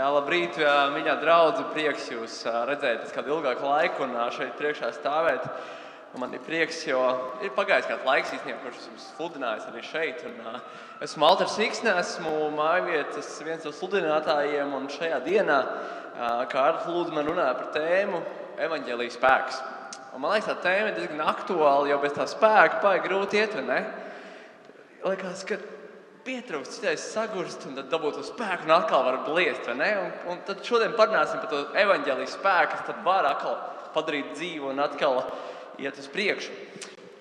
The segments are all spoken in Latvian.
Jā, labrīt, mīļā draudzene. Prieks jūs redzēt, pēc kāda ilgāka laika un šeit priekšā stāvēt. Man ir prieks, jo ir pagājis kāds laiks, īstenībā, kurš esmu sludinājis arī šeit. Un, esmu Alters Siksne, esmu mājvietas viens no sludinātājiem. Un šajā dienā Kārlis Lūdzu man runāja par tēmu evaņģēlijas spēks. Un man liekas, tā tēma ir diezgan aktuāla, jo bez tā spēka baigi grūti iet, vai ne? Liekas, ka pietrūkst, citreiz sagurst, un tad dabūt to spēku, un atkal var bliest. Un, un tad šodien parunāsim par to evaņģēlijas spēku, kas tad var atkal padarīt dzīvi un atkal iet uz priekšu.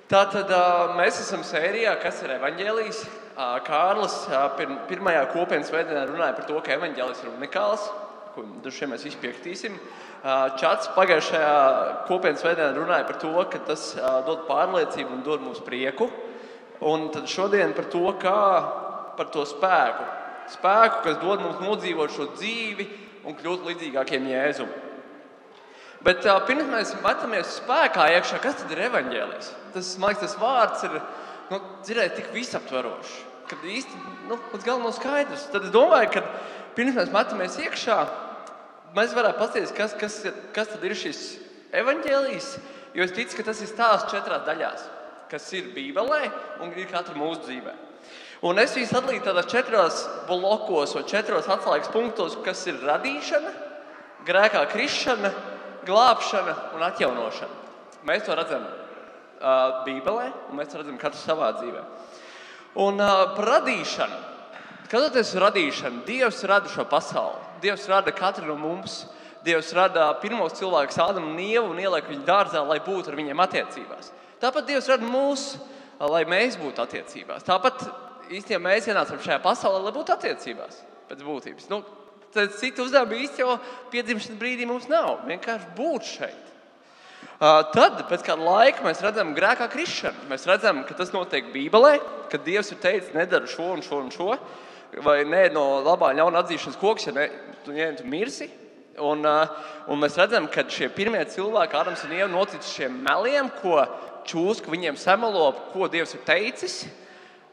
Tātad mēs esam sērijā, kas ir evaņģēlijas. Kārlis pirmajā kopienas veidā runāja par to, ka evaņģēlis ir unikāls, ko vien mēs visi piekritīsim. Čats pagājušajā kopienas veidā runāja par to, ka tas dod pārliecību un dod mums prieku. Un tad šodien par to, kā par to spēku. Spēku, kas dod mums nodzīvot šo dzīvi un kļūt līdzīgākiem Jēzum. Bet uh, pirms mēs metamies spēkā iekšā, kas tad ir evaņģēlijs? Tas, man liekas, tas vārds ir nu, dzirdēt tik visaptverošs, ka īsti nu, līdz galam nav skaidrs. Tad es domāju, ka pirms mēs metamies iekšā, mēs varētu paskatīties, kas, kas, kas tad ir šis evaņģēlijs, jo es ticu, ka tas ir stāsts četrās daļās, kas ir Bībelē un ir katra mūsu dzīvēm. Un es viņus sadalīju tādās četros blokos, vai četros atslēgas punktos, kas ir radīšana, grēkā krišana, glābšana un atjaunošana. Mēs to redzam uh, Bībelē, un mēs to redzam katrs savā dzīvē. Un uh, par radīšanu. Skatoties uz radīšanu, Dievs rada šo pasauli. Dievs rada katru no mums. Dievs rada pirmos cilvēkus, Ādamu un Ievu, un ieliek viņu dārzā, lai būtu ar viņiem attiecībās. Tāpat Dievs rada mūs, lai mēs būtu attiecībās. Tāpat mēs ienācām šajā pasaulē, lai būtu attiecībās pēc būtības. Nu, tad citu uzdevumu īstenībā piedzimšanas brīdī mums nav. Vienkārši būt šeit. Uh, tad, pēc kāda laika, mēs redzam grēkā krišanu. Mēs redzam, ka tas notiek Bībelē, ka Dievs ir teicis, nedara šo un šo un šo. Vai nē, no labā ļauna atzīšanas koks, ja ne, tu, ja tu mirsi. Un, uh, un mēs redzam, ka šie pirmie cilvēki, Ādams un Ieva, notic šiem meliem, ko čūska viņiem samelo, ko Dievs ir teicis. Uh,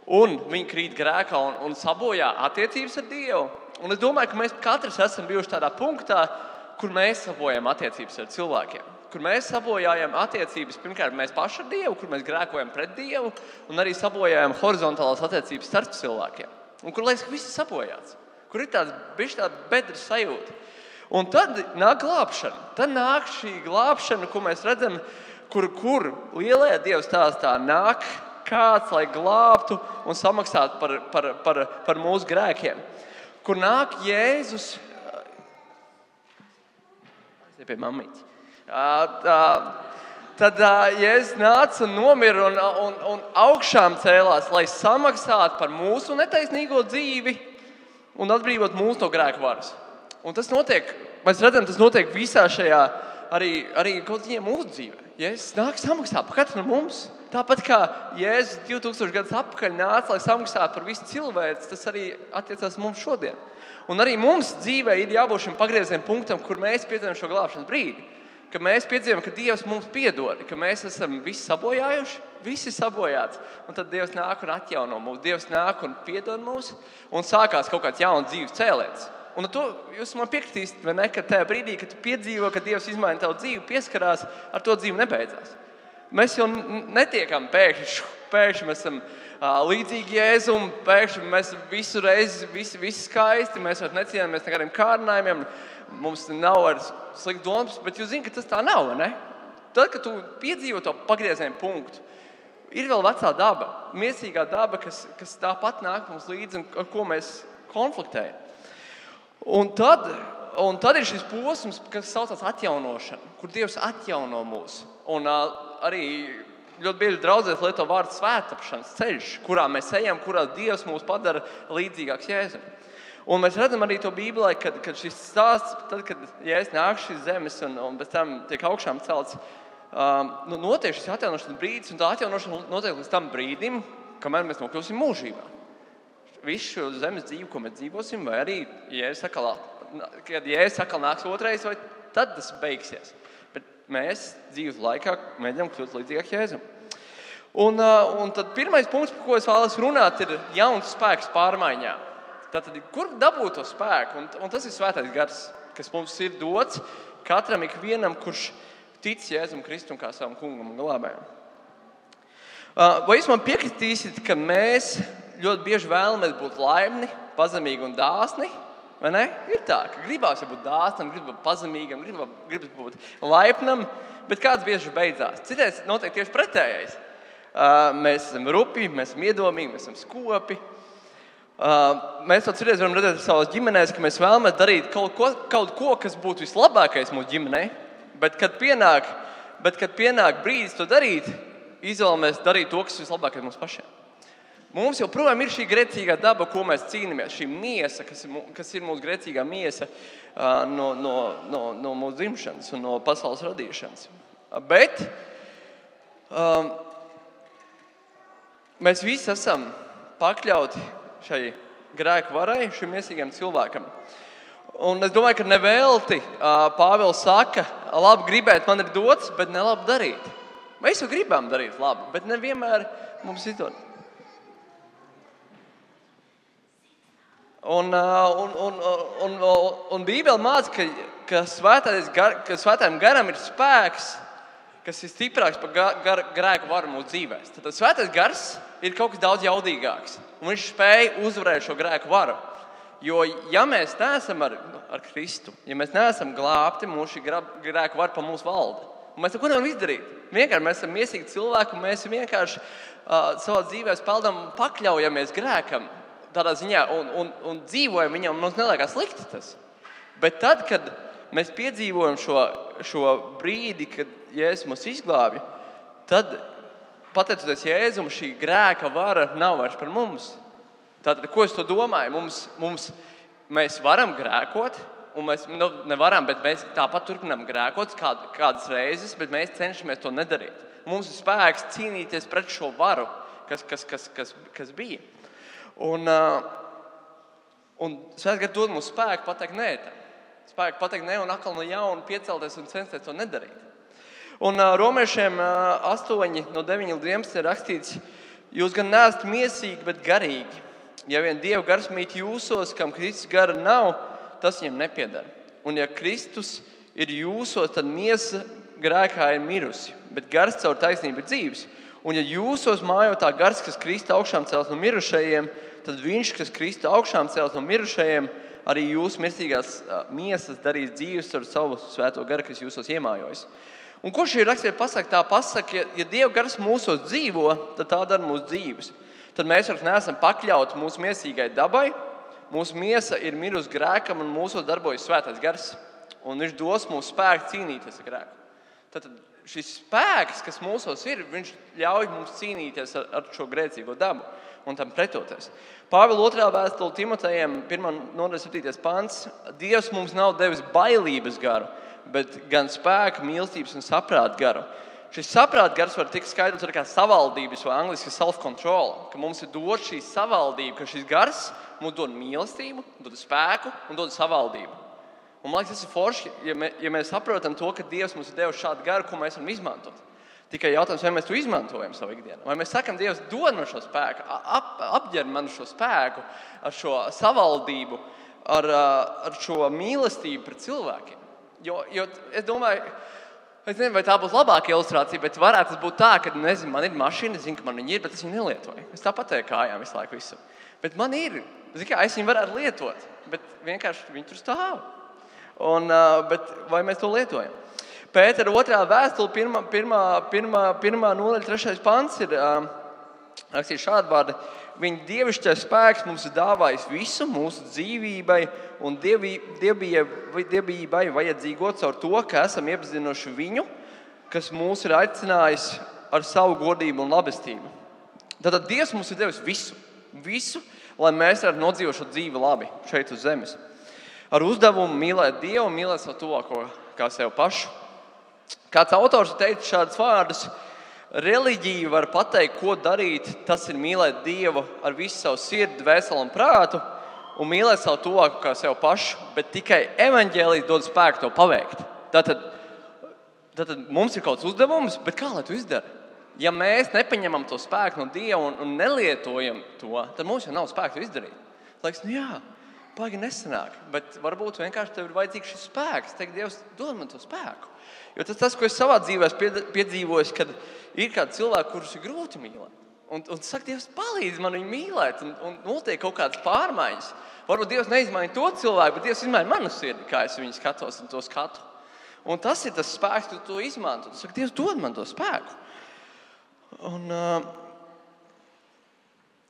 un viņi krīt grēkā un, un sabojā attiecības ar Dievu. Un es domāju, ka mēs katrs esam bijuši tādā punktā, kur mēs sabojājam attiecības ar cilvēkiem. Kur mēs sabojājam attiecības pirmkārt mēs paši ar Dievu, kur mēs grēkojam pret Dievu, un arī sabojājam horizontālās attiecības starp cilvēkiem. Un kur liekas, ka viss ir sabojāts, kur ir tāds bijis tāds bedres sajūta. Un tad nāk glābšana. Tad nāk šī glābšana, ko mēs redzam, kur, kur lielajā Dieva stāstā nāk kāds, lai glābtu un samaksātu par, par, par, par mūsu grēkiem. Kur nāk Jēzus? Pie mammītes. Tad Jēzus nāca un nomira un, un, un augšām cēlās, lai samaksātu par mūsu netaisnīgo dzīvi un atbrīvot mūsu no grēku varas. Un tas notiek, mēs redzam, tas notiek visā šajā arī, arī kaut kādā mūsu dzīvē. Jēzus nāk samaksāt par katru no mums. Tāpat kā Jēzus 2000 gadus atpakaļ nāca, lai samaksātu par visu cilvēku, tas arī attiecās mums šodien. Un arī mums dzīvē ir jābūt šim pagrieziena punktam, kur mēs piedzīvojam šo glābšanas brīdi. Ka mēs piedzīvojam, ka Dievs mums piedod, ka mēs esam visi sabojājuši, visi sabojāts. Un tad Dievs nāk un atjauno mūs, Dievs nāk un piedod mūs, un sākās kaut kāds jauns dzīves cēliens. Un to jūs man piekritīsiet, vai ne? Ka tajā brīdī, kad tu piedzīvo, ka Dievs izmaina tavu dzīvi, pieskarās, ar to dzīve nebeidzās. Mēs jau netiekam pēkšņi, pēkšņi mēs esam līdzīgi Jēzum, pēkšņi mēs visu reizi, visi, visi skaisti, mēs vairs necienamies nekādiem kārdinājumiem, mums nav vairs slikts domas, bet jūs zināt, ka tas tā nav. Ne? Tad, kad tu piedzīvo to pagrieziena punktu, ir vēl vecā daba, mīlestīgā daba, kas, kas tāpat nāk mums līdzi un ar ko mēs konfliktējam. Un tad, un tad ir šis posms, kas saucās atjaunošana, kur Dievs atjauno mūs. Un, arī ļoti bieži draudzēs lieto vārdu svētāpšanas ceļš, kurā mēs ejam, kurā Dievs mūs padara līdzīgāks Jēzum. Un mēs redzam arī to Bībelē, kad, kad šis stāsts, tad, kad Jēzus nāk šīs zemes un, un pēc tam tiek augšām celts, um, nu, notiek šis atjaunošanas brīdis, un tā atjaunošana notiek līdz tam brīdim, kamēr mēs nokļūsim mūžībā. Visu šo zemes dzīvi, ko mēs dzīvosim, vai arī, ja Jēzus atkal, kad Jēzus atkal nāks otrais, vai tad tas beigsies mēs dzīves laikā mēģinām kļūt līdzīgāk Jēzum. Un, un tad pirmais punkts, par ko es vēlos runāt, ir jauns spēks pārmaiņā. Tātad, kur dabūt to spēku? Un, un tas ir svētais gars, kas mums ir dots katram ikvienam, kurš tic Jēzum Kristum kā savam kungam un glābējam. Vai jūs man piekritīsiet, ka mēs ļoti bieži vēlamies būt laimīgi, pazemīgi un dāsni? Ir tā, ka gribās būt dāsnam, gribas būt pazemīgam, gribas būt laipnam, bet kāds bieži beidzās. Citreiz notiek tieši pretējais. Mēs esam rupi, mēs esam iedomīgi, mēs esam skopi. Mēs to citreiz varam redzēt savās ģimenēs, ka mēs vēlamies darīt kaut ko, kaut ko kas būtu vislabākais mūsu ģimenei, bet kad pienāk, bet, kad pienāk brīdis to darīt, izvēlamies darīt to, kas ir vislabākais mums pašiem. Mums joprojām ir šī grēcīgā daba, ko mēs cīnāmies. Šī miesa, kas ir, kas ir mūsu grēcīgā miesa no, no, no, no mūsu dzimšanas un no pasaules radīšanas. Bet um, mēs visi esam pakļauti šai grēku varai, šim miesīgam cilvēkam. Un es domāju, ka nevelti Pāvils saka, labi gribēt man ir dots, bet ne labi darīt. Mēs jau gribam darīt labi, bet nevienmēr mums izdodas. Un, un, un, un, un, un Bībele māca, ka, ka, gar, ka svētajam garam ir spēks, kas ir stiprāks par gar, gar, grēku varu mūsu dzīvēm. Tad svētais gars ir kaut kas daudz jaudīgāks. Viņš spēja uzvarēt šo grēku varu. Jo, ja mēs neesam ar, ar Kristu, ja mēs neesam glābti, mūsu grēku vara pa mūsu valdi. Un mēs neko nevaram izdarīt. Vienkārši mēs esam mīlīgi cilvēki, un mēs vienkārši uh, savā dzīvē peldam un pakļaujamies grēkam tādā ziņā un, un, un dzīvojam viņam, mums neliekas slikti tas. Bet tad, kad mēs piedzīvojam šo, šo brīdi, kad Jēzus mūs izglābj, tad, pateicoties Jēzum, šī grēka vara nav vairs par mums. Tātad, ko es to domāju? Mums, mums, mēs varam grēkot, un mēs nu, nevaram, bet mēs tāpat turpinām grēkot kād, kādas reizes, bet mēs cenšamies to nedarīt. Mums ir spēks cīnīties pret šo varu, kas, kas, kas, kas, kas bija. Un, uh, un Svētgars dod mums spēku pateikt nē. Tam. Spēku pateikt nē un atkal no jauna piecelties un censties to nedarīt. Un uh, romiešiem uh, 8, no 9 līdz 11 ir rakstīts, jūs gan neesat mīsīgi, bet garīgi. Ja vien Dieva gars mīt jūsos, kam Kristus gara nav, tas viņam nepiedara. Un ja Kristus ir jūsos, tad miesa grēkā ir mirusi, bet gars caur taisnību ir dzīves. Un ja jūsos mājo tā gars, kas Kristus augšām cels no mirušajiem, tad viņš, kas Kristu augšām cels no mirušajiem, arī jūsu mirstīgās miesas darīs dzīves ar savu svēto garu, kas jūsos iemājojas. Un ko šī rakstura pasaka? Tā pasaka, ja, ja Dieva gars mūsos dzīvo, tad tā dara mūsu dzīves. Tad mēs vairs neesam pakļauti mūsu miesīgai dabai. Mūsu miesa ir mirusi grēkam, un mūsos darbojas svētais gars. Un viņš dos mums spēku cīnīties ar grēku. Tad šis spēks, kas mūsos ir, viņš ļauj mums cīnīties ar, ar šo grēcīgo dabu un tam pretoties. Pāvila otrā vēstule Timotejam, 1,7. pāns. Dievs mums nav devis bailības garu, bet gan spēku, mīlestības un saprāta garu. Šis saprāta gars var tikt skaidrots kā savaldības vai angļuiski self-control, ka mums ir dots šī savaldība, ka šis gars mums dod mīlestību, dod spēku un dod savaldību. Un, man liekas, tas ir forši, ja, mē, ja mēs saprotam to, ka Dievs mums ir devis šādu garu, ko mēs varam izmantot. Tikai jautājums, vai mēs to izmantojam savā ikdienā. Vai mēs sakām, Dievs, dod man šo spēku, ap, apģērb man šo spēku, ar šo savaldību, ar, ar šo mīlestību pret cilvēkiem. Jo, jo es domāju, es nezinu, vai tā būs labāka ilustrācija, bet varētu būt tā, ka nezinu, man ir mašīna, zinu, ka man viņa ir, bet es viņu nelietoju. Es tāpat eju kājām visu laiku. Visu. Bet man ir, kā, es viņu varētu lietot, bet vienkārši viņi tur stāv. Un, bet vai mēs to lietojam? Pētera otrā vēstule, pirmā, pirmā, pirmā, pirmā nodaļa, trešais pants ir rakstīts šādi vārdi. Viņa dievišķais spēks mums ir dāvājis visu mūsu dzīvībai un dievībai vajadzīgo caur to, ka esam iepazinuši viņu, kas mūs ir aicinājis ar savu godību un labestību. Tātad Dievs mums ir devis visu, visu, lai mēs varētu nodzīvot šo dzīvi labi šeit uz zemes. Ar uzdevumu mīlēt Dievu, mīlēt savu tuvāko kā sev pašu Kāds autors teica šādus vārdus: Reliģija var pateikt, ko darīt. Tas ir mīlēt Dievu ar visu savu sirdi, dvēseli un prātu, un mīlēt savu tuvāku kā sev pašu, bet tikai evaņģēlijas dod spēku to paveikt. Tātad, tātad mums ir kaut kāds uzdevums, bet kā lai to izdarītu? Ja mēs nepaņemam to spēku no Dieva un, un nelietojam to, tad mums jau nav spēka to izdarīt. Liekas, nu jā, baigi nesanāk. Bet varbūt vienkārši tev ir vajadzīgs šis spēks. Teikt, Dievs, dod man to spēku. Jo tas, tas ko es savā dzīvē piedzīvoju, kad ir kādi cilvēki, kurus ir grūti mīlēt. Un, un saka, Dievs, palīdzi man viņu mīlēt, un, un notiek kaut kādas pārmaiņas. Varbūt Dievs neizmaina to cilvēku, bet Dievs izmaina manu sirdi, kā es viņu skatos un to skatu. Un tas ir tas spēks, ka tu to izmanto. Tu saki, Dievs, dod man to spēku. Un, uh,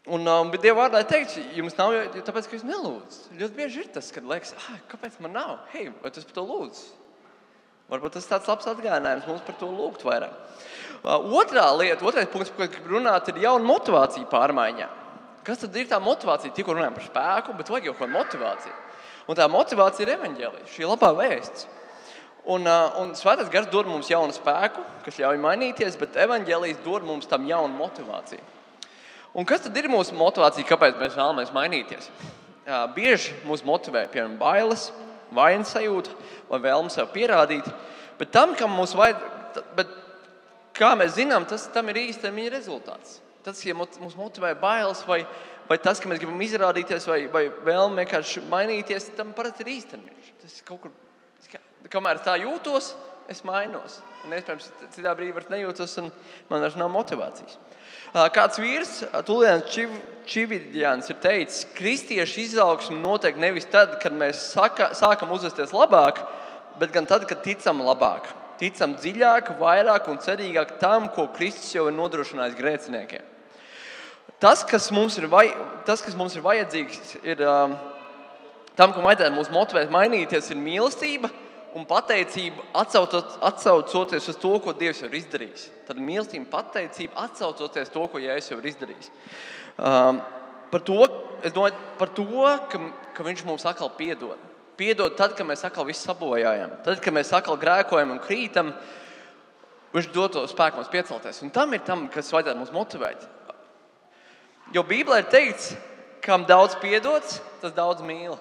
Un, um, bet Dieva vārdā ir teikts, jums nav, jo, tāpēc, ka jūs nelūdzat. Ļoti bieži ir tas, kad liekas, ah, kāpēc man nav? Hei, vai tas par to lūdzu? Varbūt tas ir tāds labs atgādinājums mums par to lūgt vairāk. Uh, otrā lieta, otrais punkts, par ko gribu runāt, ir jauna motivācija pārmaiņā. Kas tad ir tā motivācija? Tikko runājam par spēku, bet vajag jau kaut kādu motivāciju. Un tā motivācija ir evaņģēlīja, šī labā vēsts. Un, uh, un Svētais gars dod mums jaunu spēku, kas ļauj mainīties, bet evaņģēlījis dod mums tam jaunu motivāciju. Un kas tad ir mūsu motivācija, kāpēc mēs vēlamies mainīties? Bieži mūs motivē, piemēram, bailes, vainas sajūta vai vēlme sev pierādīt. Bet tam, kam mums vajag, bet kā mēs zinām, tas ir īstermiņa rezultāts. Tas, ja mums motivē bailes vai, vai tas, ka mēs gribam izrādīties vai, vai vēlamies vienkārši mainīties, tam parasti ir īstermiņš. Tas kaut kur, kamēr tā jūtos, es mainos. Un, iespējams, citā brīdī vairs nejūtos, un man vairs nav motivācijas. Kāds vīrs, Tulijans Čiv, Čividjans, ir teicis, ka kristiešu izaugsme notiek nevis tad, kad mēs saka, sākam uzvesties labāk, bet gan tad, kad ticam labāk. Ticam dziļāk, vairāk un cerīgāk tam, ko Kristus jau ir nodrošinājis grēciniekiem. Tas, kas mums ir, vaj, tas, kas mums ir vajadzīgs, ir um, tam, ko vajadzētu mums motivēt, mainīties, ir mīlestība un pateicība atsaucot, atsaucoties uz to, ko Dievs jau ir izdarījis. Tad mīlestība, pateicība atsaucoties to, ko Jēzus jau ir izdarījis. Um, par to, domāju, par to ka, ka Viņš mums atkal piedod. Piedod tad, kad mēs atkal visu sabojājam. Tad, kad mēs atkal grēkojam un krītam, Viņš dod to spēku mums piecelties. Un tam ir tam, kas vajadzētu mums motivēt. Jo Bībelē ir teikts, kam daudz piedots, tas daudz mīl.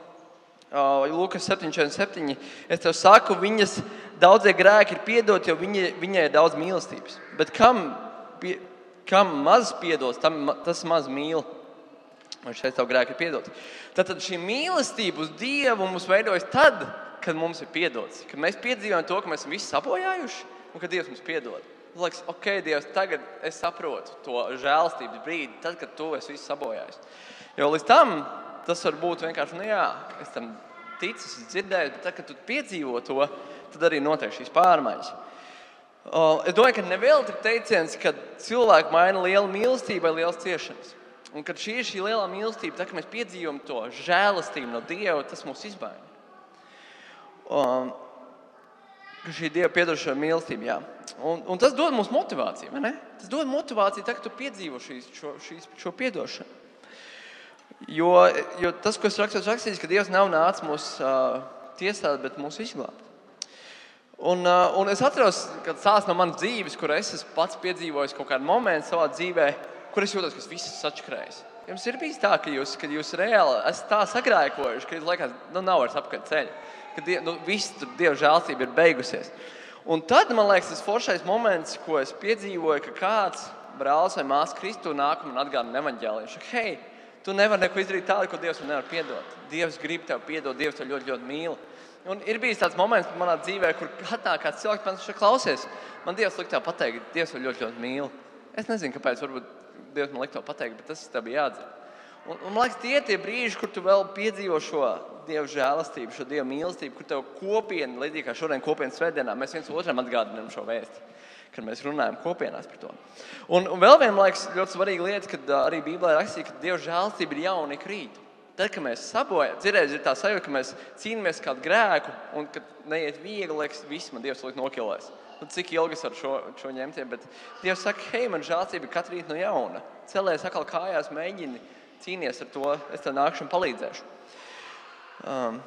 Lūkas 7,7. Es tev saku, viņas daudzie grēki ir piedoti, jo viņa, viņai ir daudz mīlestības. Bet kam, pie, kam maz piedots, tam, tas maz mīl. Viņš šeit tev grēki ir piedoti. Tad, tad šī mīlestība uz Dievu mums veidojas tad, kad mums ir piedots. Kad mēs piedzīvojam to, ka mēs esam visi sabojājuši un ka Dievs mums piedod. Liekas, ok, Dievs, tagad es saprotu to žēlstības brīdi, tad, kad tu esi sabojājis. Jo līdz tam tas var būt vienkārši, nu jā, es tam ticu, es dzirdēju, bet tad, kad tu piedzīvo to, tad arī notiek šīs pārmaiņas. Es domāju, ka nevēl ir teiciens, ka cilvēki maina lielu mīlestību vai liels ciešanas. Un kad šī ir šī lielā mīlestība, tad, kad mēs piedzīvojam to žēlastību no Dieva, tas mūs izbaida. Um, šī Dieva piedošana mīlestība, jā. Un, un tas dod mums motivāciju, vai ne? Tas dod motivāciju, tad, kad tu piedzīvo šīs, šo, šīs, šo piedošanu. Jo, jo tas, ko es rakstu, rakstīts, ka Dievs nav nācis mūs uh, tiesāt, bet mūs izglābt. Un, uh, un es atceros, ka tas no manas dzīves, kur es pats piedzīvojis kaut kādu momentu savā dzīvē, kur es jūtos, ka viss ir sačkrējis. Jums ir bijis tā, ka jūs, kad jūs reāli esat tā sagrēkojuši, ka liekas, nu, nav vairs apkārt ceļa, ka die, nu, viss tur Dieva žēlstība ir beigusies. Un tad man liekas, tas foršais moments, ko es piedzīvoju, ka kāds brālis vai māsa Kristu nāk un atgādina evaņģēliju. Hei, Tu nevari neko izdarīt tādu, ko Dievs nevar piedot. Dievs grib tev piedot, Dievs tev ļoti, ļoti mīl. Un ir bijis tāds moments manā dzīvē, kur katā kāds cilvēks man šeit klausies. Man Dievs liek tev pateikt, Dievs tev ļoti, ļoti mīl. Es nezinu, kāpēc varbūt Dievs man liek tev pateikt, bet tas tev bija jādara. Un, un, man liekas, tie ir tie brīži, kur tu vēl piedzīvo šo Dieva žēlastību, šo Dieva mīlestību, kur tev kopiena, līdzīgi kā šodien kopienas svētdienā, mēs viens otram atgādinām šo vēstu kad mēs runājam kopienās par to. Un, un vēl viena liekas, ļoti svarīga lieta, kad arī Bībelē rakstīts, ka Dieva žēlstība ir jauna ik rīt. Tad, kad mēs sabojājam, cerēs, ir tā sajūta, ka mēs cīnāmies kādu grēku, un kad neiet viegli, liekas, viss man Dievs liek nokilēs. Nu, cik ilgi es varu šo, šo ņemt? Bet Dievs saka, hei, man žēlstība katru rītu no jauna. Celies atkal kājās, mēģini cīnīties ar to, es tev nākšu un palīdzēšu. Um,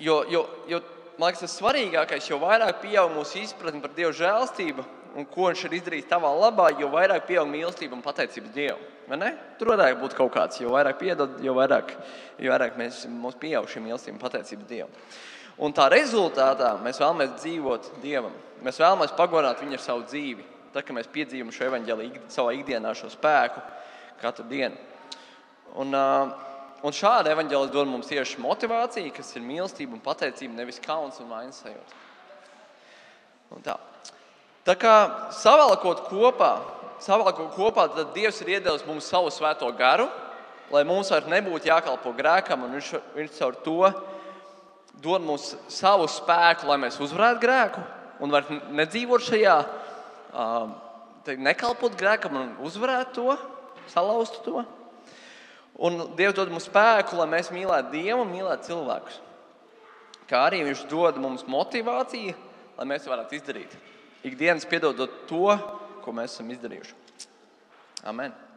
jo, jo, jo man liekas, tas svarīgākais, jo vairāk pieaug mūsu izpratne par Dieva žēlstību un ko Viņš ir izdarījis tavā labā, jo vairāk pieaug mīlestība un pateicība Dievam. Tur varētu būt kaut kāds, jo vairāk piedod, jo vairāk, jo vairāk mēs, mums pieaug šī mīlestība un pateicība Dievam. Un tā rezultātā mēs vēlamies dzīvot Dievam. Mēs vēlamies pagodināt viņu ar savu dzīvi. Tad, kad mēs piedzīvojam šo evaņģēlīju savā ikdienā, šo spēku katru dienu. Un, uh, un šāda evaņģēlis dod mums tieši motivāciju, kas ir mīlestība un pateicība, nevis kauns un vainas sajūta. Un tā. tā kā savalkot kopā, savalkot kopā, tad Dievs ir iedevis mums savu svēto garu, lai mums vairs nebūtu jākalpo grēkam, un Viņš, viņš caur to dod mums savu spēku, lai mēs uzvarētu grēku un vairs nedzīvot šajā, nekalpot grēkam un uzvarētu to, salauzt to. Un Dievs dod mums spēku, lai mēs mīlētu Dievu un mīlētu cilvēkus. Kā arī Viņš dod mums motivāciju, lai mēs varētu izdarīt. Ikdienas piedodot to, ko mēs esam izdarījuši. Amen.